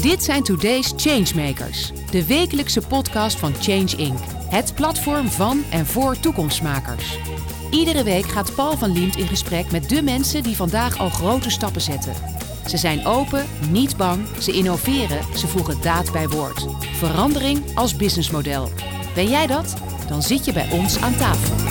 Dit zijn Today's Changemakers, de wekelijkse podcast van Change Inc. Het platform van en voor toekomstmakers. Iedere week gaat Paul van Liemt in gesprek met de mensen die vandaag al grote stappen zetten. Ze zijn open, niet bang, ze innoveren, ze voegen daad bij woord. Verandering als businessmodel. Ben jij dat? Dan zit je bij ons aan tafel.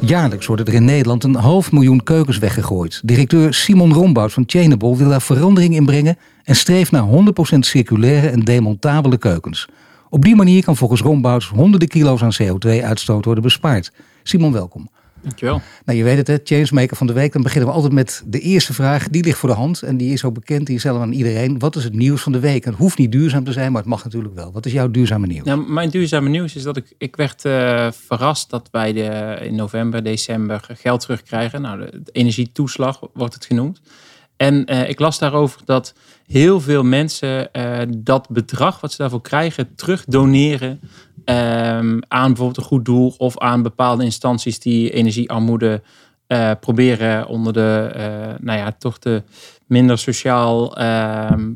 Jaarlijks worden er in Nederland een half miljoen keukens weggegooid. Directeur Simon Rombout van Chainable wil daar verandering in brengen en streeft naar 100% circulaire en demontabele keukens. Op die manier kan volgens Rombouts honderden kilo's aan CO2-uitstoot worden bespaard. Simon, welkom. Dankjewel. Nou, je weet het, hè, Changemaker van de week. Dan beginnen we altijd met de eerste vraag. Die ligt voor de hand en die is ook bekend. Die is zelf aan iedereen. Wat is het nieuws van de week? Het hoeft niet duurzaam te zijn, maar het mag natuurlijk wel. Wat is jouw duurzame nieuws? Nou, mijn duurzame nieuws is dat ik, ik werd uh, verrast dat wij de, in november, december geld terugkrijgen. Nou, de, de energietoeslag wordt het genoemd. En uh, ik las daarover dat heel veel mensen uh, dat bedrag wat ze daarvoor krijgen terug doneren um, aan bijvoorbeeld een goed doel of aan bepaalde instanties die energiearmoede uh, proberen onder de, nou ja, toch de minder sociaal ehm,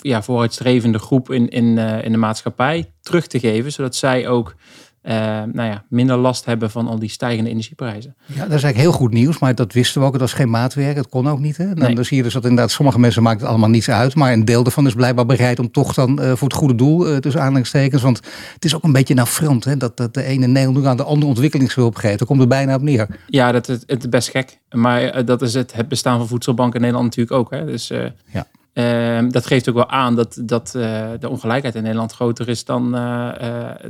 ja, vooruitstrevende groep in, in, in de maatschappij terug te geven, zodat zij ook uh, nou ja, minder last hebben van al die stijgende energieprijzen. Ja, dat is eigenlijk heel goed nieuws, maar dat wisten we ook. Het was geen maatwerk, het kon ook niet. Hè? Dan, zie je dus dat inderdaad sommige mensen maakt het allemaal niets uit, maar een deel daarvan is blijkbaar bereid om toch dan uh, voor het goede doel, uh, tussen aanhalingstekens, want het is ook een beetje front, hè, dat, dat de ene Nederland aan de andere ontwikkelingshulp geeft. Daar komt er bijna op neer. Ja, dat is, het best gek, maar dat is het, het bestaan van voedselbanken in Nederland natuurlijk ook. Hè? Dus, ja. Uh, dat geeft ook wel aan dat, dat uh, de ongelijkheid in Nederland groter is dan, uh,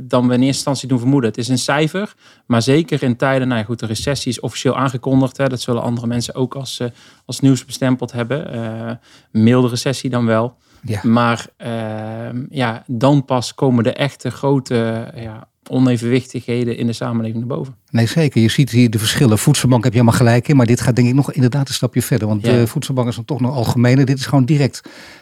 dan we in eerste instantie doen vermoeden. Het is een cijfer, maar zeker in tijden, nou ja, goed, de recessie is officieel aangekondigd. Hè, dat zullen andere mensen ook als, als nieuws bestempeld hebben. milde recessie dan wel. Ja. Maar ehm, ja, dan pas komen de echte grote ja, onevenwichtigheden in de samenleving naar boven. Nee, zeker. Je ziet hier de verschillen. Voedselbank heb je helemaal gelijk in, maar dit gaat denk ik nog inderdaad een stapje verder. Want ja. de voedselbank is dan toch nog algemener. Dit is gewoon direct,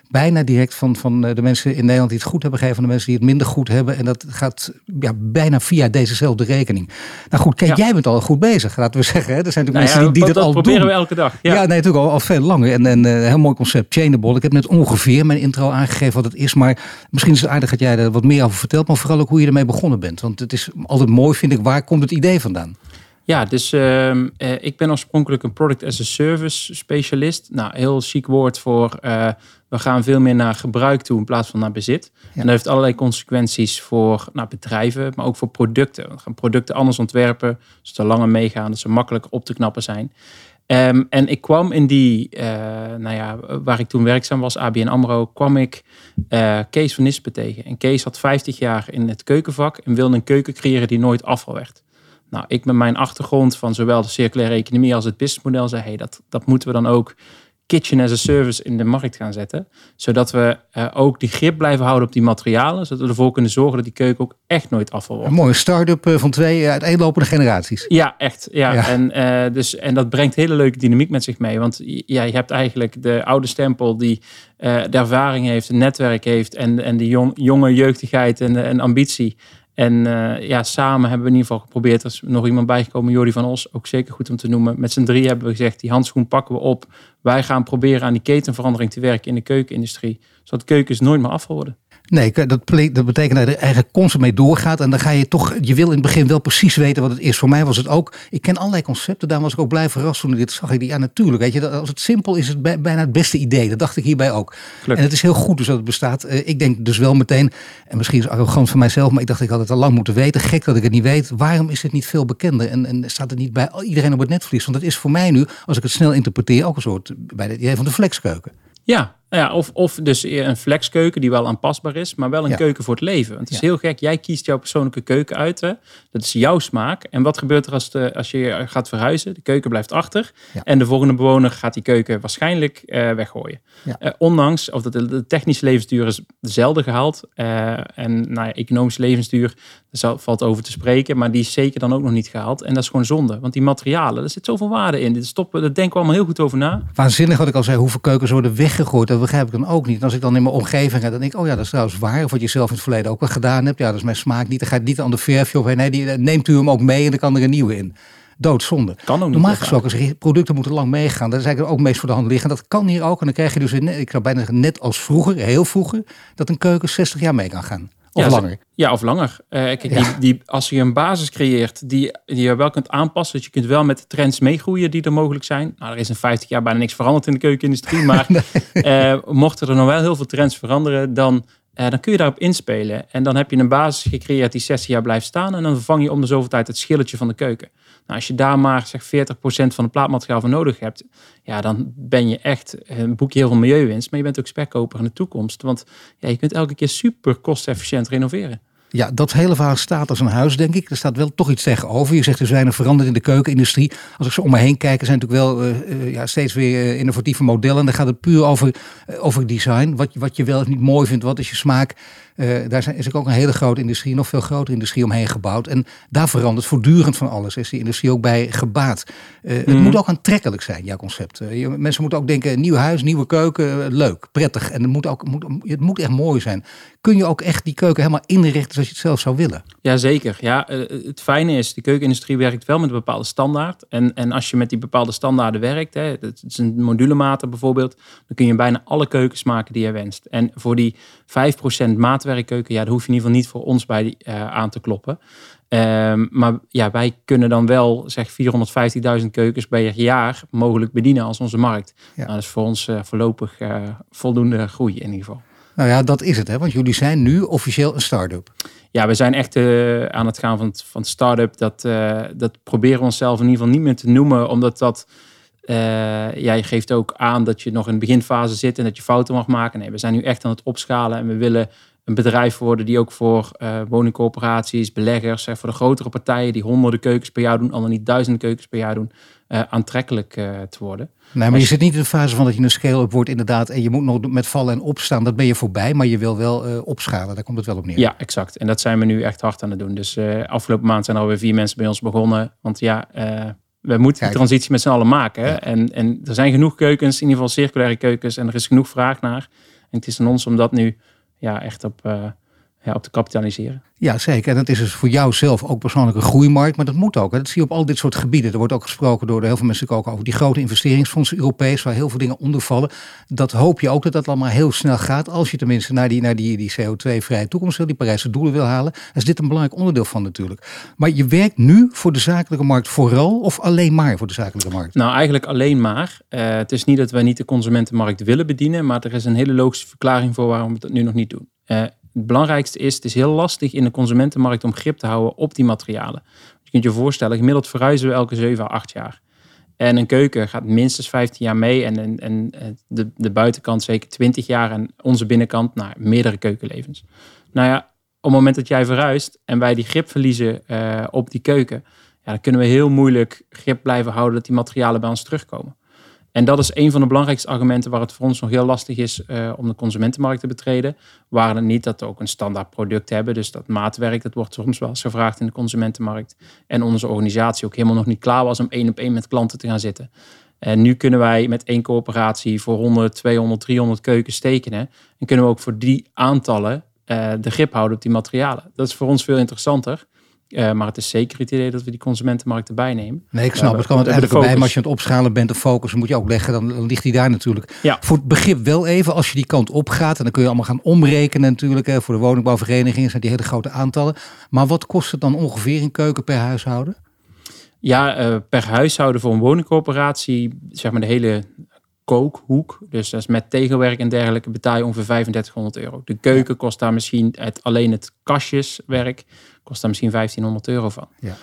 bijna direct van, van de mensen in Nederland die het goed hebben gegeven, van de mensen die het minder goed hebben. En dat gaat ja, bijna via dezezelfde rekening. Nou goed, kijk, ja. jij bent al goed bezig, laten we zeggen. Hè? Er zijn natuurlijk nou mensen die, die dat, dat al proberen doen. we elke dag. Ja, nee, natuurlijk al, al veel langer. En, en uh, heel mooi concept, chainable. Ik heb net ongeveer mijn intro aangegeven wat het is, maar misschien is het aardig dat jij er wat meer over vertelt, maar vooral ook hoe je ermee begonnen bent. Want het is altijd mooi, vind ik, waar komt het idee vandaan? Ja, dus uh, uh, ik ben oorspronkelijk een product as a service specialist. Nou, heel chic woord voor uh, we gaan veel meer naar gebruik toe in plaats van naar bezit. Ja. En dat heeft allerlei consequenties voor nou, bedrijven, maar ook voor producten. We gaan producten anders ontwerpen, zodat ze langer meegaan, dat ze makkelijk op te knappen zijn. Um, en ik kwam in die, uh, nou ja, waar ik toen werkzaam was, ABN AMRO, kwam ik uh, Kees van Nispen tegen. En Kees had 50 jaar in het keukenvak en wilde een keuken creëren die nooit afval werd. Nou, ik met mijn achtergrond van zowel de circulaire economie als het businessmodel zei, hey, dat, dat moeten we dan ook kitchen as a service in de markt gaan zetten. Zodat we uh, ook die grip blijven houden op die materialen. Zodat we ervoor kunnen zorgen dat die keuken ook echt nooit afval wordt. Een mooie start-up van twee uiteenlopende generaties. Ja, echt. Ja. ja. En, uh, dus, en dat brengt hele leuke dynamiek met zich mee. Want ja, je hebt eigenlijk de oude stempel die uh, de ervaring heeft, het netwerk heeft en, en de jong, jonge jeugdigheid en, en ambitie. En uh, ja, samen hebben we in ieder geval geprobeerd. Er is nog iemand bijgekomen, Jordi van Os, ook zeker goed om te noemen. Met z'n drie hebben we gezegd, die handschoen pakken we op. Wij gaan proberen aan die ketenverandering te werken in de keukenindustrie. Zodat keukens nooit meer worden. Nee, dat, dat betekent dat je er eigenlijk constant mee doorgaat. En dan ga je toch, je wil in het begin wel precies weten wat het is. Voor mij was het ook, ik ken allerlei concepten. Daar was ik ook blij verrast toen ik dit zag. Ik ja, natuurlijk. Weet je, als het simpel is, is het bijna het beste idee. Dat dacht ik hierbij ook. Gelukkig. En het is heel goed dus dat het bestaat. Ik denk dus wel meteen, en misschien is het arrogant van mijzelf, maar ik dacht ik had het al lang moeten weten. Gek dat ik het niet weet. Waarom is het niet veel bekender? En, en staat het niet bij iedereen op het netvlies? Want dat is voor mij nu, als ik het snel interpreteer, ook een soort bij het idee van de flexkeuken. Ja, ja, of, of dus een flexkeuken die wel aanpasbaar is, maar wel een ja. keuken voor het leven. Want het is ja. heel gek, jij kiest jouw persoonlijke keuken uit. Hè? Dat is jouw smaak. En wat gebeurt er als, de, als je gaat verhuizen? De keuken blijft achter. Ja. En de volgende bewoner gaat die keuken waarschijnlijk uh, weggooien. Uh, ondanks, of dat de, de, technische levensduur is dezelfde gehaald. Uh, en nou ja, economische levensduur, daar valt over te spreken. Maar die is zeker dan ook nog niet gehaald. En dat is gewoon zonde. Want die materialen, er zit zoveel waarde in. Dit stoppen, daar denken we allemaal heel goed over na. Waanzinnig wat ik al zei, hoeveel keukens worden weggegooid. Dat begrijp ik dan ook niet. En als ik dan in mijn omgeving ga, dan denk ik, oh ja, dat is trouwens waar. Of wat je zelf in het verleden ook wel gedaan hebt. Ja, dat is mijn smaak niet. Dan ga je niet aan de verfje of nee, die, neemt u hem ook mee en dan kan er een nieuwe in. doodzonde. Kan ook. Normaal gesproken, producten moeten lang meegaan, dat is eigenlijk ook meest voor de hand liggen. Dat kan hier ook. En dan krijg je dus, ik zou bijna net als vroeger, heel vroeger, dat een keuken 60 jaar mee kan gaan. Of ja, langer. Ja, of langer. Uh, kijk, die, die, als je een basis creëert die, die je wel kunt aanpassen, dat je kunt wel met de trends meegroeien die er mogelijk zijn. Nou, er is in 50 jaar bijna niks veranderd in de keukenindustrie, maar nee. uh, mochten er nog wel heel veel trends veranderen, dan uh, dan kun je daarop inspelen. En dan heb je een basis gecreëerd die 60 jaar blijft staan. En dan vervang je om de zoveel tijd het schilletje van de keuken. Nou, als je daar maar zeg 40% van het plaatmateriaal voor nodig hebt, ja, dan ben je echt een boekje heel veel milieuwinst. Maar je bent ook spekkoper in de toekomst. Want ja, je kunt elke keer super kostefficiënt renoveren. Ja, dat hele verhaal staat als een huis, denk ik. Er staat wel toch iets tegenover. Je zegt er zijn er veranderd in de keukenindustrie. Als ik zo om me heen kijk, er zijn natuurlijk wel uh, ja, steeds weer innovatieve modellen. En dan gaat het puur over, over design. Wat, wat je wel of niet mooi vindt, wat is je smaak. Daar zijn, is ook een hele grote industrie, nog veel grotere industrie omheen gebouwd. En daar verandert voortdurend van alles. Is die industrie ook bij gebaat. Mm. Het moet ook aantrekkelijk zijn, jouw concept. Je, mensen moeten ook denken, nieuw huis, nieuwe keuken, leuk, prettig. En het moet, ook, moet, het moet echt mooi zijn. Kun je ook echt die keuken helemaal inrichten zoals je het zelf zou willen? Jazeker. Ja, het fijne is, de keukenindustrie werkt wel met een bepaalde standaard. En, en als je met die bepaalde standaarden werkt, hè, het is een modulematen bijvoorbeeld, dan kun je bijna alle keukens maken die je wenst. En voor die 5% maatwerkkeuken, ja, daar hoef je in ieder geval niet voor ons bij uh, aan te kloppen. Um, maar ja, wij kunnen dan wel zeg 450.000 keukens per jaar mogelijk bedienen als onze markt. Ja. Nou, dat is voor ons uh, voorlopig uh, voldoende groei in ieder geval. Nou ja, dat is het, hè? want jullie zijn nu officieel een start-up. Ja, we zijn echt uh, aan het gaan van, van start-up. Dat, dat proberen we onszelf in ieder geval niet meer te noemen, omdat dat. Uh, ja, je geeft ook aan dat je nog in de beginfase zit en dat je fouten mag maken. Nee, we zijn nu echt aan het opschalen en we willen een bedrijf worden die ook voor uh, woningcorporaties, beleggers, uh, voor de grotere partijen die honderden keukens per jaar doen, al dan niet duizenden keukens per jaar doen, uh, aantrekkelijk te worden. Nee, maar je zit niet in de fase van dat je een scale-up wordt inderdaad en je moet nog met vallen en opstaan. Dat ben je voorbij, maar je wil wel opschalen. Daar komt het wel op neer. Ja, exact. En dat zijn we nu echt hard aan het doen. Dus afgelopen maand zijn er alweer vier mensen bij ons begonnen. Want ja, we moeten die transitie met z'n allen maken. Ja. En, en er zijn genoeg keukens, in ieder geval circulaire keukens. En er is genoeg vraag naar. En het is aan ons om dat nu ja, echt op, uh, ja, op te kapitaliseren. Ja, zeker. En dat is dus voor jou zelf ook persoonlijk een groeimarkt. Maar dat moet ook. Hè. Dat zie je op al dit soort gebieden. Er wordt ook gesproken door heel veel mensen ook over die grote investeringsfondsen Europees, waar heel veel dingen onder vallen. Dat hoop je ook dat dat allemaal heel snel gaat. Als je tenminste naar die, naar die, die CO2-vrije toekomst wil, die Parijse doelen wil halen. is dit een belangrijk onderdeel van natuurlijk. Maar je werkt nu voor de zakelijke markt vooral of alleen maar voor de zakelijke markt? Nou, eigenlijk alleen maar. Uh, het is niet dat wij niet de consumentenmarkt willen bedienen, maar er is een hele logische verklaring voor waarom we dat nu nog niet doen. Uh, het belangrijkste is, het is heel lastig in de consumentenmarkt om grip te houden op die materialen. Je kunt je voorstellen, gemiddeld verhuizen we elke 7 à 8 jaar. En een keuken gaat minstens 15 jaar mee en, de, de buitenkant zeker 20 jaar en onze binnenkant naar meerdere keukenlevens. Nou ja, op het moment dat jij verhuist en wij die grip verliezen uh, op die keuken, ja, dan kunnen we heel moeilijk grip blijven houden dat die materialen bij ons terugkomen. En dat is een van de belangrijkste argumenten waar het voor ons nog heel lastig is uh, om de consumentenmarkt te betreden. Waar het niet dat we ook een standaard product hebben. Dus dat maatwerk, dat wordt soms wel eens gevraagd in de consumentenmarkt. En onze organisatie ook helemaal nog niet klaar was om één op één met klanten te gaan zitten. En nu kunnen wij met één coöperatie voor 100, 200, 300 keukens tekenen. En kunnen we ook voor die aantallen uh, de grip houden op die materialen. Dat is voor ons veel interessanter. Uh, maar het is zeker het idee dat we die consumentenmarkt erbij nemen. Nee, ik snap. Uh, het kan het eigenlijk bij. Maar als je aan het opschalen bent, de focus moet je ook leggen. Dan, dan ligt die daar natuurlijk. Ja. Voor het begrip wel even, als je die kant op gaat. En dan kun je allemaal gaan omrekenen natuurlijk. Hè, voor de woningbouwverenigingen zijn die hele grote aantallen. Maar wat kost het dan ongeveer een keuken per huishouden? Ja, uh, per huishouden voor een woningcorporatie, zeg maar de hele kookhoek. Dus dat is met tegelwerk en dergelijke betaal je ongeveer 3500 euro. De keuken kost daar misschien het, alleen het kastjeswerk kost daar misschien 1500 euro van. Ja.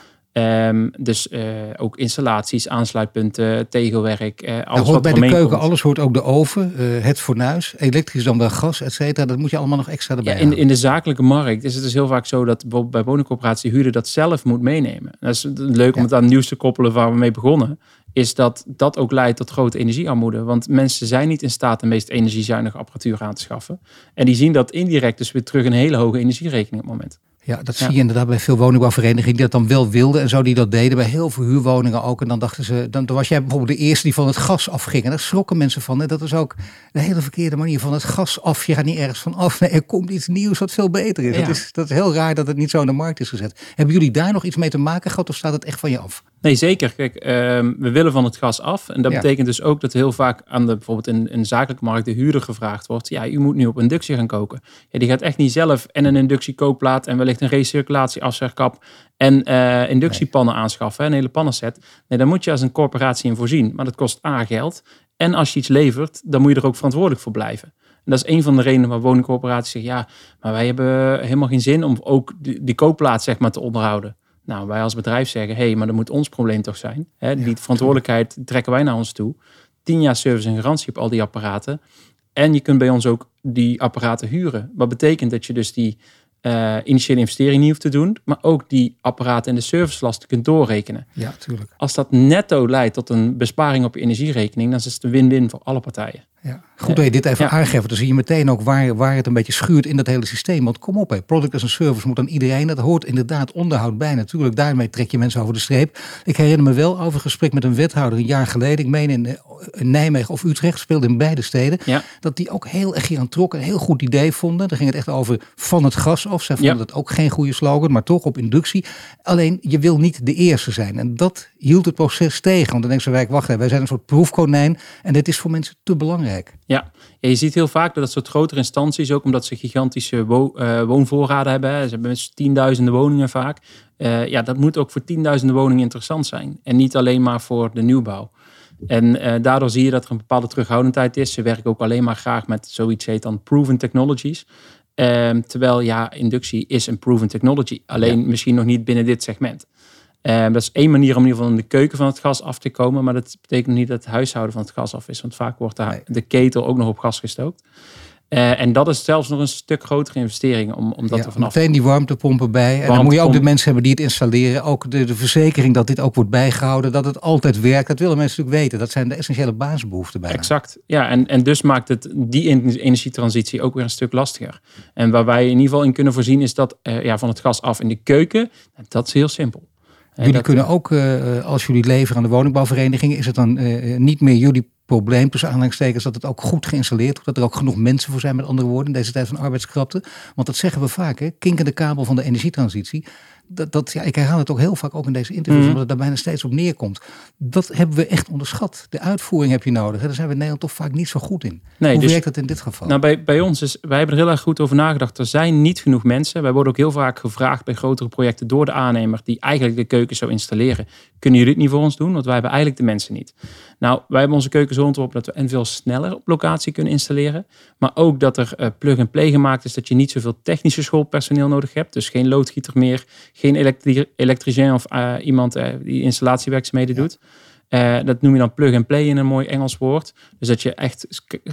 Um, dus uh, ook installaties, aansluitpunten, tegelwerk, uh, alles hoort wat bij de keuken, komt. alles hoort ook de oven, uh, het fornuis, elektrisch dan wel gas, et cetera. Dat moet je allemaal nog extra erbij ja, in, in, de zakelijke markt is het dus heel vaak zo dat bij woningcorporatie huurder dat zelf moet meenemen. Dat is leuk om het aan het nieuws te koppelen waar we mee begonnen. Is dat dat ook leidt tot grote energiearmoede. Want mensen zijn niet in staat de meest energiezuinige apparatuur aan te schaffen. En die zien dat indirect dus weer terug een hele hoge energierekening op het moment. Ja, dat zie je inderdaad bij veel woningbouwverenigingen die dat dan wel wilden en zo die dat deden. Bij heel veel huurwoningen ook. En dan dachten ze, dan, was jij bijvoorbeeld de eerste die van het gas afging. En daar schrokken mensen van. En dat is ook de hele verkeerde manier van het gas af. Je gaat niet ergens van af. Nee, er komt iets nieuws wat veel beter is. Dat is. Dat is heel raar dat het niet zo in de markt is gezet. Hebben jullie daar nog iets mee te maken gehad of staat het echt van je af? Nee, zeker. Kijk, ehm, we willen van het gas af. En dat betekent dus ook dat heel vaak aan de, bijvoorbeeld in, in de zakelijke markt, de huurder gevraagd wordt. Ja, u moet nu op inductie gaan koken. Ja, die gaat echt niet zelf en een inductiekookplaat en wellicht een recirculatieafzegkap en uh, inductiepannen aanschaffen, een hele pannenset. Nee, daar moet je als een corporatie in voorzien. Maar dat kost A geld. En als je iets levert, dan moet je er ook verantwoordelijk voor blijven. En dat is een van de redenen waar woningcorporaties zeggen, ja, maar wij hebben helemaal geen zin om ook die, die kookplaat zeg maar te onderhouden. Nou, wij als bedrijf zeggen, hé, hey, maar dat moet ons probleem toch zijn. Hè? die verantwoordelijkheid trekken wij naar ons toe. Tien jaar service en garantie op al die apparaten. En je kunt bij ons ook die apparaten huren. Wat betekent dat je dus die uh, initiële investering niet hoeft te doen, maar ook die apparaten en de servicelasten kunt doorrekenen. Ja, tuurlijk. Als dat netto leidt tot een besparing op je energierekening, dan is het een win-win voor alle partijen. Ja. Goed dat je dit even ja. aangeeft. Dan zie je meteen ook waar, waar het een beetje schuurt in dat hele systeem. Want kom op, hè. product as a service moet aan iedereen. Dat hoort inderdaad onderhoud bij. Natuurlijk, daarmee trek je mensen over de streep. Ik herinner me wel over een gesprek met een wethouder een jaar geleden. Ik meen in, Nijmegen of Utrecht, speelde in beide steden. Ja. Dat die ook heel erg hier aan trok. Een heel goed idee vonden. Daar ging het echt over van het gas af. Zij vonden dat ook geen goede slogan, maar toch op inductie. Alleen, je wil niet de eerste zijn. En dat hield het proces tegen. Want dan denken ze, wacht wij zijn een soort proefkonijn. En dit is voor mensen te belangrijk. Ja, je ziet heel vaak dat dat soort grotere instanties, ook omdat ze gigantische wo uh, woonvoorraden hebben, ze hebben tienduizenden woningen vaak. Uh, ja, dat moet ook voor tienduizenden woningen interessant zijn. En niet alleen maar voor de nieuwbouw. En uh, daardoor zie je dat er een bepaalde terughoudendheid is. Ze werken ook alleen maar graag met zoiets heet dan proven technologies. Ehm, terwijl ja, inductie is een proven technology. Alleen misschien nog niet binnen dit segment. Um, dat is één manier om in ieder geval in de keuken van het gas af te komen. Maar dat betekent niet dat het huishouden van het gas af is. Want vaak wordt daar de ketel ook nog op gas gestookt. Uh, en dat is zelfs nog een stuk grotere investering om, om dat ja, er vanaf Meteen die warmtepompen bij. En dan moet je ook de mensen hebben die het installeren. Ook de, de verzekering dat dit ook wordt bijgehouden. Dat het altijd werkt. Dat willen mensen natuurlijk weten. Dat zijn de essentiële basisbehoeften bij. Exact. Ja, en, en dus maakt het die energietransitie ook weer een stuk lastiger. En waar wij in ieder geval in kunnen voorzien is dat uh, ja, van het gas af in de keuken. Dat is heel simpel. Jullie kunnen ook, uh, als jullie leveren aan de woningbouwvereniging, is het dan uh, niet meer jullie probleem tussen aanhalingstekens dat het ook goed geïnstalleerd wordt. Dat er ook genoeg mensen voor zijn, met andere woorden, in deze tijd van arbeidskrapte. Want dat zeggen we vaak, hè? kinkende kabel van de energietransitie dat, dat, ja, ik herhaal het ook heel vaak ook in deze interviews, mm. omdat het daar bijna steeds op neerkomt. Dat hebben we echt onderschat. De uitvoering heb je nodig. Daar zijn we in Nederland toch vaak niet zo goed in. Nee, Hoe dus, werkt dat in dit geval? Nou, bij, bij ons is, wij hebben er heel erg goed over nagedacht. Er zijn niet genoeg mensen. Wij worden ook heel vaak gevraagd bij grotere projecten door de aannemer die eigenlijk de keuken zou installeren. Kunnen jullie dit niet voor ons doen? Want wij hebben eigenlijk de mensen niet. Nou, wij hebben onze keuken zo ontworpen dat we en veel sneller op locatie kunnen installeren. Maar ook dat er uh, plug-and-play gemaakt is dat je niet zoveel technische schoolpersoneel nodig hebt. Dus geen loodgieter meer, geen elektri elektricien of uh, iemand uh, die installatiewerkzaamheden doet. Uh, dat noem je dan plug-and-play in een mooi Engels woord. Dus dat je echt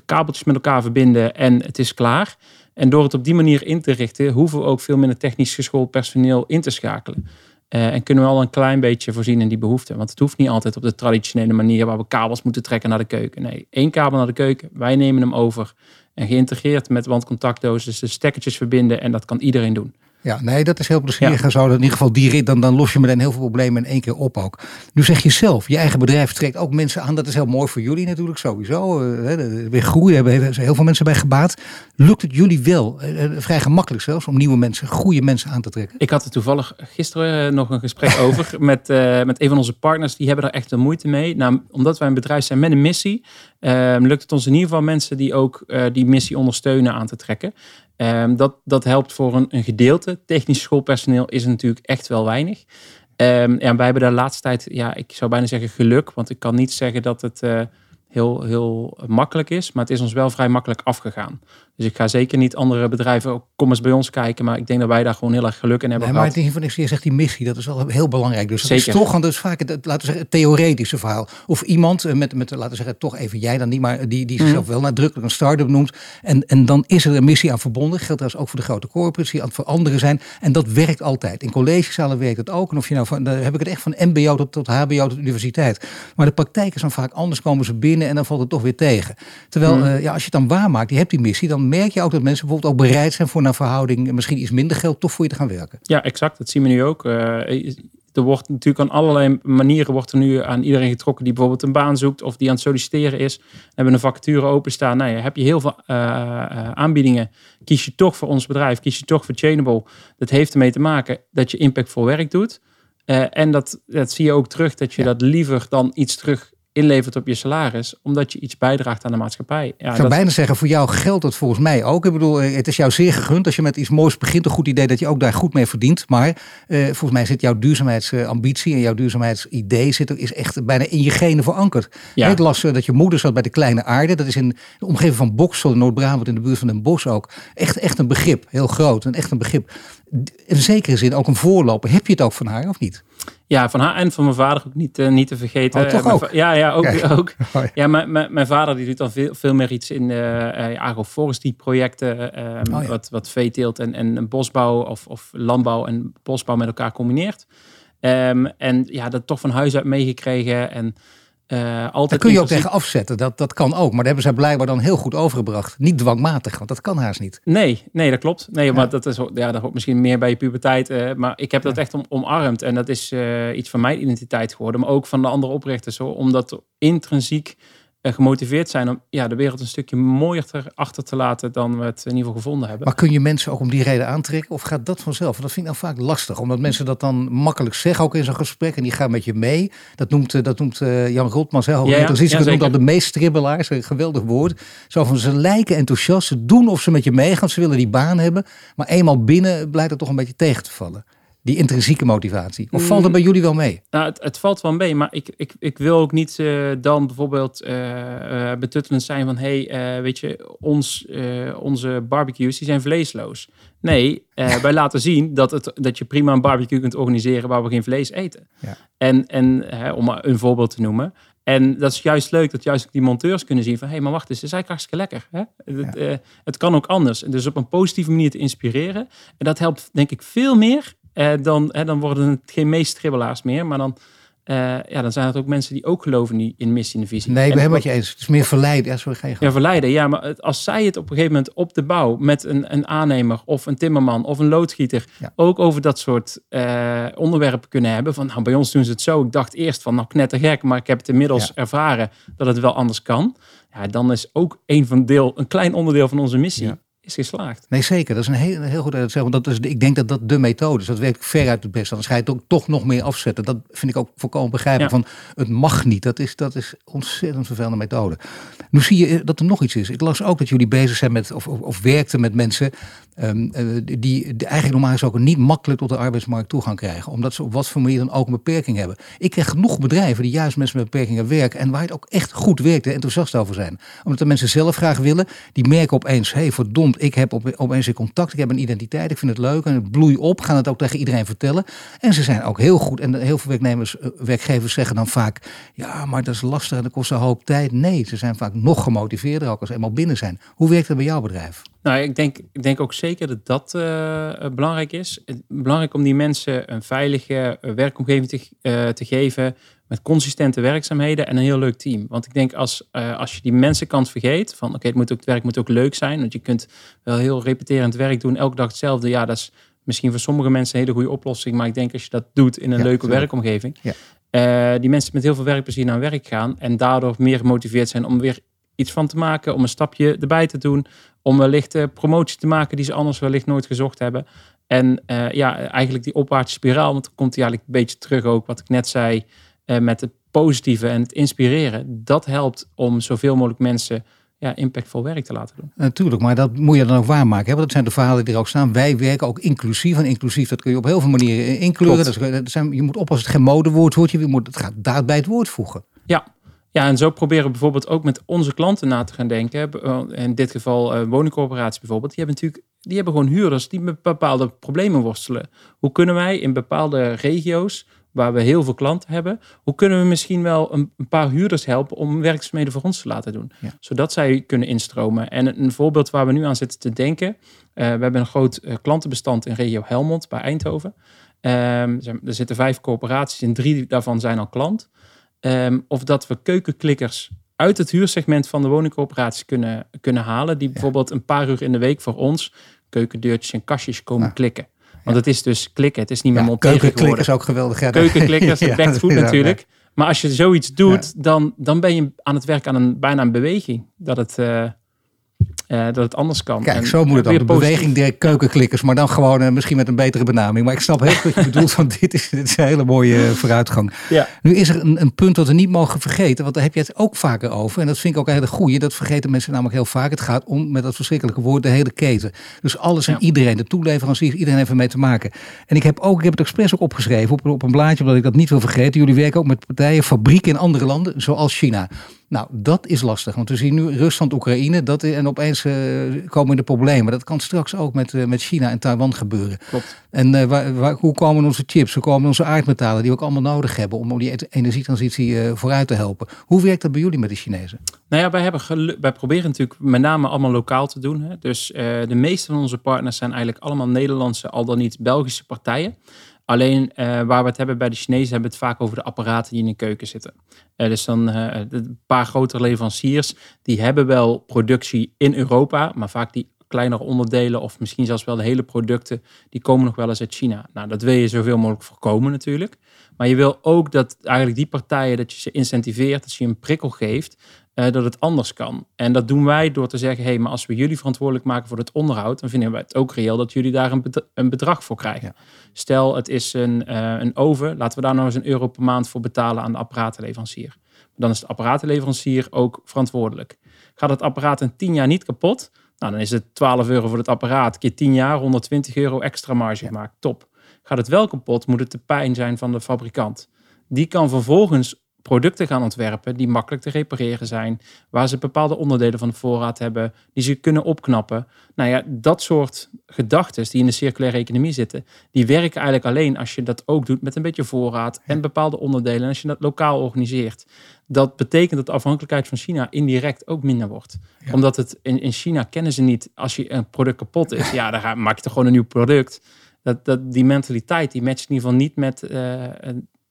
kabeltjes met elkaar verbinden en het is klaar. En door het op die manier in te richten, hoeven we ook veel minder technisch geschoold personeel in te schakelen. Uh, en kunnen we al een klein beetje voorzien in die behoeften. Want het hoeft niet altijd op de traditionele manier waar we kabels moeten trekken naar de keuken. Nee, één kabel naar de keuken. Wij nemen hem over. En geïntegreerd met wandcontactdozen, dus de stekkertjes verbinden. En dat kan iedereen doen. Ja, nee, dat is heel plezierig. Ja. Zo, in ieder geval die rit, dan, dan los je meteen heel veel problemen in één keer op ook. Nu zeg je zelf, je eigen bedrijf trekt ook mensen aan. Dat is heel mooi voor jullie natuurlijk sowieso. Uh, weer groeien, hebben heel veel mensen bij gebaat. Lukt het jullie wel, uh, vrij gemakkelijk zelfs, om nieuwe mensen, goede mensen aan te trekken? Ik had er toevallig gisteren nog een gesprek over met, met een van onze partners. Die hebben er echt een moeite mee. Nou, omdat wij een bedrijf zijn met een missie, lukt het ons in ieder geval mensen die ook die missie ondersteunen aan te trekken. Um, dat, dat helpt voor een, een gedeelte. Technisch schoolpersoneel is natuurlijk echt wel weinig. Um, en wij hebben de laatste tijd, ja, ik zou bijna zeggen geluk. Want ik kan niet zeggen dat het uh, heel, heel makkelijk is. Maar het is ons wel vrij makkelijk afgegaan. Dus ik ga zeker niet andere bedrijven, kom eens bij ons kijken. Maar ik denk dat wij daar gewoon heel erg geluk in hebben nee, Maar het van je zegt die missie, dat is wel heel belangrijk. Dus dat zeker. is toch, dus vaak het, laten we zeggen, het theoretische verhaal. Of iemand eh, met, met, laten we zeggen, toch even jij dan niet, maar die, die zichzelf mm. wel nadrukkelijk een start-up noemt. En, en dan is er een missie aan verbonden. Geldt trouwens ook voor de grote corporates, die voor anderen zijn. En dat werkt altijd. In collegezalen werkt het ook. En of je nou van, dan heb ik het echt van mbo tot, tot hbo tot universiteit. Maar de praktijk is dan vaak anders. Komen ze binnen en dan valt het toch weer tegen. Terwijl Hmm. eh, ja, als je het dan waarmaakt, je hebt die missie, dan merk je ook dat mensen bijvoorbeeld ook bereid zijn voor naar verhouding misschien iets minder geld toch voor je te gaan werken. Ja, exact. Dat zien we nu ook. Eh, er wordt natuurlijk aan allerlei manieren wordt er nu aan iedereen getrokken die bijvoorbeeld een baan zoekt of die aan het solliciteren is. Hebben een vacature openstaan. Nou ja, heb je heel veel eh, eh, aanbiedingen. Kies je toch voor ons bedrijf, kies je toch voor Chainable. Dat heeft ermee te maken dat je impactvol werk doet. En dat, dat zie je ook terug, dat je Ja. dat liever dan iets terug inlevert op je salaris, omdat je iets bijdraagt aan de maatschappij. Ja, Ik zou dat- bijna zeggen, voor jou geldt dat volgens mij ook. Ik bedoel, eh, het is jou zeer gegund als je met iets moois begint. Een goed idee dat je ook daar goed mee verdient. Maar eh, volgens mij zit jouw duurzaamheidsambitie en jouw duurzaamheidsidee zit er, is echt bijna in je genen verankerd. Ja. Ik las eh, dat je moeder zat bij de Kleine Aarde. Dat is in de omgeving van Boksel in Noord-Brabant in de buurt van Den Bosch ook. Echt, echt een begrip, heel groot. En echt een begrip. In zekere zin ook een voorloper. Heb je het ook van haar of niet? Ja, van haar en van mijn vader ook niet, eh, niet te vergeten. Oh, toch Eh, ook? Ja, ja, ook. Ook. Oh, ja. Ja, mijn, mijn, vader die doet dan veel, veel meer iets in eh eh, agroforestry projecten. eh, Oh, ja. wat, wat veeteelt en, en bosbouw of, of landbouw en bosbouw met elkaar combineert. Ehm, en ja, dat toch van huis uit meegekregen. En eh altijd Daar kun je ook tegen afzetten. Dat, dat kan ook. Maar dat hebben zij blijkbaar dan heel goed overgebracht. Niet dwangmatig, want dat kan haast niet. Nee, nee, dat klopt. Nee, maar dat is ja, dat hoort misschien meer bij je puberteit. eh, maar ik heb dat echt om, omarmd. En dat is eh, iets van mijn identiteit geworden. Maar ook van de andere oprichters. Hoor, omdat intrinsiek eh, gemotiveerd zijn om ja, de wereld een stukje mooier ter, achter te laten dan we het in ieder geval gevonden hebben. Maar kun je mensen ook om die reden aantrekken? Of gaat dat vanzelf? Want dat vind ik nou vaak lastig. Omdat mensen dat dan makkelijk zeggen, ook in zo'n gesprek. En die gaan met je mee. Dat noemt, eh, dat noemt eh, Jan Rotmans, hè, Ja, ja. hoogleraar Ja, dat noemt dat de meestribbelaars. Een geweldig woord. Zo van, ze lijken enthousiast. Ze doen of ze met je meegaan. Ze willen die baan hebben. Maar eenmaal binnen blijkt het toch een beetje tegen te vallen. Die intrinsieke motivatie. Of valt het bij jullie wel mee? Nou, het, het valt wel mee, maar ik, ik, ik wil ook niet eh, dan bijvoorbeeld eh, betuttelend zijn van... hé, hey, weet je, ons, onze barbecues die zijn vleesloos. Nee, wij laten zien dat, het, dat je prima een barbecue kunt organiseren... waar we geen vlees eten. Ja. En, en om maar een voorbeeld te noemen... En dat is juist leuk dat juist die monteurs kunnen zien van... hé, hey, maar wacht eens, het is eigenlijk hartstikke lekker. Hè? Het, het kan ook anders. En dus op een positieve manier te inspireren. En dat helpt denk ik veel meer dan, hè, dan worden het geen meestribbelaars meer. Maar dan, eh, ja, dan zijn het ook mensen die ook geloven in, in missie en visie. Nee, ik ben En helemaal met je eens. Het is meer verleiden. Ja, sorry, ja, verleiden. Ja, maar het- als zij het op een gegeven moment op de bouw met een, een aannemer of een timmerman of een loodgieter Ja. ook over dat soort eh, onderwerpen kunnen hebben. Van nou, bij ons doen ze het zo. Ik dacht eerst van nou knettergek, maar ik heb het inmiddels Ja. ervaren dat het wel anders kan. Ja, dan is ook een, van deel, een klein onderdeel van onze missie. Is geslaagd. Nee, zeker. Dat is een heel, heel goed uit te zeggen. Want dat is, ik denk dat dat de methode is. Dat werkt veruit het beste. Anders ga je het ook toch nog meer afzetten. Dat vind ik ook volkomen begrijpelijk. Van, het mag niet. Dat is, dat is ontzettend vervelende methode. Nu zie je dat er nog iets is. Ik las ook dat jullie bezig zijn met, of, of, of werkten met mensen... ehm, eh, die, die eigenlijk normaal gesproken niet makkelijk tot de arbeidsmarkt toegang krijgen. Omdat ze op wat voor manier dan ook een beperking hebben. Ik ken genoeg bedrijven die juist mensen met beperkingen werken... en waar het ook echt goed werkt en enthousiast over zijn. Omdat de mensen zelf graag willen. Die merken opeens, hé hey, verdomd, ik heb op, opeens een contact. Ik heb een identiteit, ik vind het leuk en het bloei op. Gaan het ook tegen iedereen vertellen. En ze zijn ook heel goed. En heel veel werknemers, eh, werkgevers zeggen dan vaak... ja, maar dat is lastig en dat kost een hoop tijd. Nee, ze zijn vaak nog gemotiveerder ook als ze eenmaal binnen zijn. Hoe werkt dat bij jouw bedrijf? Nou, ik denk, ik denk ook zeker dat dat eh, belangrijk is. Belangrijk om die mensen een veilige eh, werkomgeving te, te geven met consistente werkzaamheden en een heel leuk team. Want ik denk als, eh, als je die mensenkant vergeet, van oké, het moet ook het werk moet ook leuk zijn, want je kunt wel heel repeterend werk doen, elke dag hetzelfde. Ja, dat is misschien voor sommige mensen een hele goede oplossing, maar ik denk als je dat doet in een Ja, leuke werkomgeving, Ja. eh, die mensen met heel veel werkplezier naar werk gaan en daardoor meer gemotiveerd zijn om weer iets van te maken, om een stapje erbij te doen, om wellicht eh, promotie te maken die ze anders wellicht nooit gezocht hebben. En ja, eigenlijk die opwaartse spiraal, want dan komt hij eigenlijk een beetje terug ook wat ik net zei, met het positieve en het inspireren. Dat helpt om zoveel mogelijk mensen ja, impactvol werk te laten doen. Natuurlijk, maar dat moet je dan ook waarmaken. Hè? Want dat zijn de verhalen die er ook staan. Wij werken ook inclusief. En inclusief, dat kun je op heel veel manieren eh, inkleuren. Dat zijn, je moet op als het geen modewoord wordt. Je moet het gaat daad bij het woord voegen. Ja. Ja, en zo proberen we bijvoorbeeld ook met onze klanten na te gaan denken. Eh, In dit geval eh woningcorporaties bijvoorbeeld. Die hebben natuurlijk die hebben gewoon huurders die met bepaalde problemen worstelen. Hoe kunnen wij in bepaalde regio's waar we heel veel klanten hebben, hoe kunnen we misschien wel een, een paar huurders helpen om werkzaamheden voor ons te laten doen, Ja. zodat zij kunnen instromen. En een, voorbeeld waar we nu aan zitten te denken, eh, we hebben een groot eh, klantenbestand in regio Helmond bij Eindhoven. Ehm, er zitten vijf corporaties en drie daarvan zijn al klant. Ehm, of dat we keukenklikkers uit het huursegment van de woningcoöperaties kunnen, kunnen halen. Die bijvoorbeeld een paar uur in de week voor ons keukendeurtjes en kastjes komen klikken. Want het is dus klikken, het is niet meer ja, monteren Keukenklikkers ook geweldig. Ja. Keukenklikkers, ja, backfood natuurlijk. Maar als je zoiets doet, dan, dan ben je aan het werk aan een bijna een beweging. Dat het, uh, uh, dat het anders kan. Kijk, zo moet het ook. De beweging der keukenklikkers, maar dan gewoon uh, misschien met een betere benaming. Maar ik snap heel goed wat je bedoelt, van dit is, dit is een hele mooie vooruitgang. Ja. Nu is er een, een, punt dat we niet mogen vergeten, want daar heb je het ook vaker over. En dat vind ik ook een hele goeie. Dat vergeten mensen namelijk heel vaak. Het gaat om, met dat verschrikkelijke woord, de hele keten. Dus alles en iedereen, de toeleveranciers, iedereen heeft ermee te maken. En ik heb ook, ik heb het expres ook opgeschreven op, op een blaadje, omdat ik dat niet wil vergeten. Jullie werken ook met partijen, fabrieken in andere landen, zoals China. Nou, dat is lastig. Want we zien nu Rusland, Oekraïne. Dat, en opeens uh, komen de problemen. Dat kan straks ook met, uh, met China en Taiwan gebeuren. Klopt. En uh, waar, waar, hoe komen onze chips? Hoe komen onze aardmetalen die we ook allemaal nodig hebben om die energietransitie vooruit te helpen? Hoe werkt dat bij jullie met de Chinezen? Nou ja, wij, hebben wij proberen natuurlijk met name allemaal lokaal te doen. Hè. Dus de meeste van onze partners zijn eigenlijk allemaal Nederlandse, al dan niet Belgische partijen. Alleen uh, waar we het hebben bij de Chinezen hebben we het vaak over de apparaten die in de keuken zitten. Uh, dus dan uh, een paar grotere leveranciers die hebben wel productie in Europa, maar vaak die kleinere onderdelen of misschien zelfs wel de hele producten, die komen nog wel eens uit China. Nou, dat wil je zoveel mogelijk voorkomen natuurlijk. Maar je wil ook dat eigenlijk die partijen, dat je ze incentiveert, dat je een prikkel geeft, uh, dat het anders kan. En dat doen wij door te zeggen, hé, hey, maar als we jullie verantwoordelijk maken voor het onderhoud, dan vinden wij het ook reëel dat jullie daar een, bedrag voor krijgen. Stel, het is een, uh, een oven, laten we daar nou eens een euro per maand voor betalen aan de apparatenleverancier. Dan is de apparatenleverancier ook verantwoordelijk. Gaat het apparaat in 10 jaar niet kapot, nou, dan is het 12 euro voor het apparaat, keer 10 jaar, 120 euro extra marge gemaakt. Top. Gaat het wel kapot, moet het de pijn zijn van de fabrikant. Die kan vervolgens producten gaan ontwerpen die makkelijk te repareren zijn, waar ze bepaalde onderdelen van de voorraad hebben, die ze kunnen opknappen. Nou ja, dat soort gedachten die in de circulaire economie zitten, die werken eigenlijk alleen als je dat ook doet met een beetje voorraad en bepaalde onderdelen en als je dat lokaal organiseert. Dat betekent dat de afhankelijkheid van China indirect ook minder wordt. Omdat het in, in China kennen ze niet, als je een product kapot is, ja, dan maak je toch gewoon een nieuw product. Dat, dat, die mentaliteit die matcht in ieder geval niet met uh,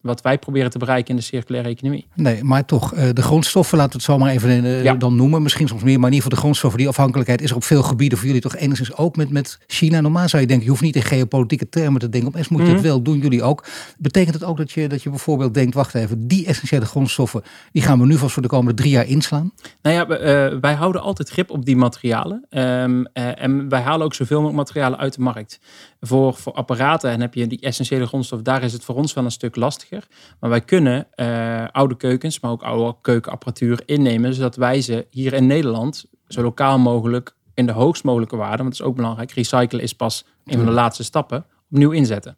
wat wij proberen te bereiken in de circulaire economie. Nee, maar toch, eh, de grondstoffen, laten we het zo maar even uh, dan noemen. Misschien soms meer, maar in ieder geval de grondstoffen. Die afhankelijkheid is er op veel gebieden voor jullie toch enigszins ook met, met China. Normaal zou je denken, je hoeft niet in geopolitieke termen te denken. Opeens moet je mm het wel doen, jullie ook. Betekent het ook dat je, dat je bijvoorbeeld denkt, wacht even, die essentiële grondstoffen, die gaan we nu vast voor de komende drie jaar inslaan? Nou ja, uh, wij houden altijd grip op die materialen. Um, en wij halen ook zoveel mogelijk materialen uit de markt. Voor, voor apparaten en heb je die essentiële grondstof, daar is het voor ons wel een stuk lastiger. Maar wij kunnen uh, oude keukens, maar ook oude keukenapparatuur innemen, zodat wij ze hier in Nederland zo lokaal mogelijk in de hoogst mogelijke waarde, want dat is ook belangrijk, recyclen is pas een van de laatste stappen, opnieuw inzetten.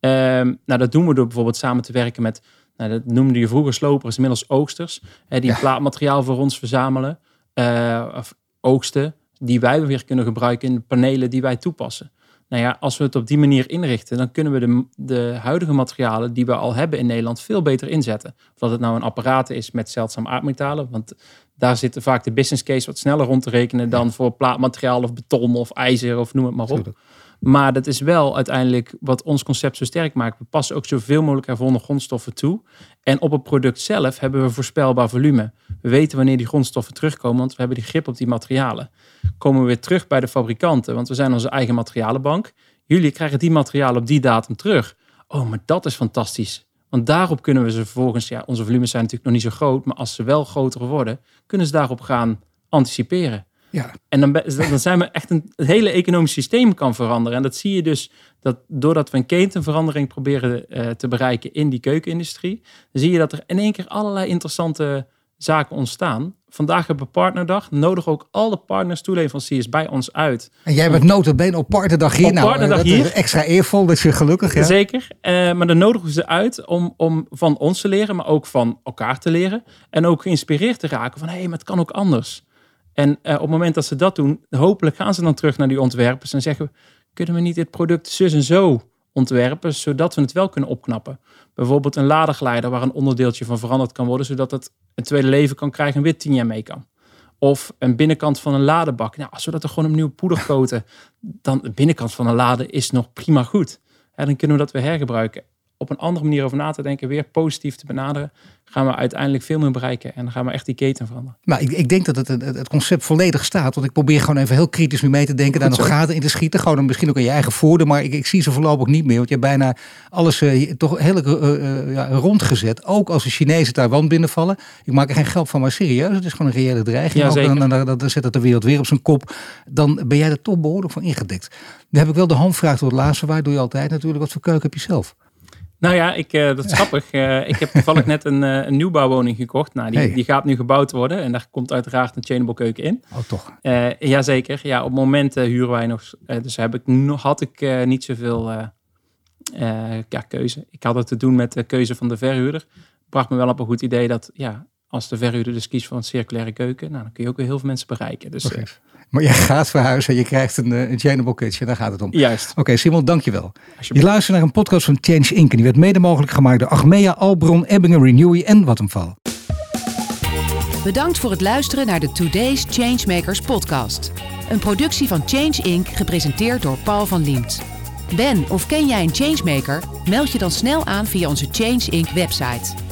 Um, nou, dat doen we door bijvoorbeeld samen te werken met, nou, dat noemde je vroeger slopers, inmiddels oogsters, hè, die ja. plaatmateriaal voor ons verzamelen, uh, of oogsten, die wij weer kunnen gebruiken in de panelen die wij toepassen. Nou ja, als we het op die manier inrichten, dan kunnen we de, de huidige materialen die we al hebben in Nederland veel beter inzetten. Of dat het nou een apparaat is met zeldzaam aardmetalen, want daar zitten vaak de business case wat sneller rond te rekenen dan voor plaatmateriaal of beton of ijzer of noem het maar op. Maar dat is wel uiteindelijk wat ons concept zo sterk maakt. We passen ook zoveel mogelijk hervonden grondstoffen toe. En op het product zelf hebben we voorspelbaar volume. We weten wanneer die grondstoffen terugkomen, want we hebben die grip op die materialen. Komen we weer terug bij de fabrikanten, want we zijn onze eigen materialenbank. Jullie krijgen die materialen op die datum terug. Oh, maar dat is fantastisch. Want daarop kunnen we ze vervolgens, ja, onze volumes zijn natuurlijk nog niet zo groot, maar als ze wel groter worden, kunnen ze daarop gaan anticiperen. Ja. En dan, dan zijn we echt een het hele economisch systeem kan veranderen. En dat zie je dus dat doordat we een ketenverandering proberen uh, te bereiken in die keukenindustrie, dan zie je dat er in één keer allerlei interessante zaken ontstaan. Vandaag hebben we partnerdag. Nodig ook alle partners, toeleveranciers bij ons uit. En jij bent notabene op partnerdag hier. Op nou, partnerdag dat hier. Is extra eervol, dat je gelukkig. Ja. Zeker. Uh, maar dan nodigen we ze uit om, om van ons te leren, maar ook van elkaar te leren. En ook geïnspireerd te raken van, hé, hey, maar het kan ook anders. En uh, op het moment dat ze dat doen, hopelijk gaan ze dan terug naar die ontwerpers en zeggen: kunnen we niet dit product zus en zo ontwerpen, zodat we het wel kunnen opknappen? Bijvoorbeeld een ladegeleider waar een onderdeeltje van veranderd kan worden, zodat het een tweede leven kan krijgen en weer tien jaar mee kan. Of een binnenkant van een ladebak. Nou, als we dat er gewoon opnieuw poeder coaten, dan de binnenkant van een lade is nog prima goed. dan kunnen we dat weer hergebruiken. Op een andere manier over na te denken, weer positief te benaderen, gaan we uiteindelijk veel meer bereiken. En dan gaan we echt die keten veranderen. Maar ik, ik denk dat het, het, concept volledig staat. Want ik probeer gewoon even heel kritisch nu mee te denken. daar nog gaten in te schieten. Gewoon dan misschien ook in je eigen voordeel. Maar ik, ik zie ze voorlopig niet meer. Want je hebt bijna alles uh, toch heel uh, ja, rondgezet. Ook als de Chinezen Taiwan binnenvallen. Ik maak er geen geld van, maar serieus. Het is gewoon een reële dreiging. Ja, zeker. Dan, dan, dan, zet het de wereld weer op zijn kop. Dan ben jij er toch behoorlijk van ingedekt. Dan heb ik wel de handvraag door het laatste. Waar doe je altijd natuurlijk? Wat voor keuken heb je zelf? Nou ja, ik, uh, dat is grappig. Uh, ik heb toevallig net een, uh, een nieuwbouwwoning gekocht. Nou, die, die gaat nu gebouwd worden. En daar komt uiteraard een chainable keuken in. Oh, toch? jazeker. Ja, op het moment huren wij nog... dus heb ik, nog, had ik niet zoveel ja, keuze. Ik had het te doen met de keuze van de verhuurder. Bracht me wel op een goed idee dat... Ja, als de verhuurder dus kiest voor een circulaire keuken... Nou, dan kun je ook weer heel veel mensen bereiken. Dus, maar jij gaat verhuizen en je krijgt een, een chainable kitchen. Daar gaat het om. Juist. Oké, Simon, dankjewel. Je luistert naar een podcast van Change Inc. En die werd mede mogelijk gemaakt door Achmea, Albron, Ebbingen, Renewy en Vattenfall. Bedankt voor het luisteren naar de Today's Changemakers podcast. Een productie van Change Inc. gepresenteerd door Paul van Liemt. Ben of ken jij een changemaker? Meld je dan snel aan via onze Change Inc. website.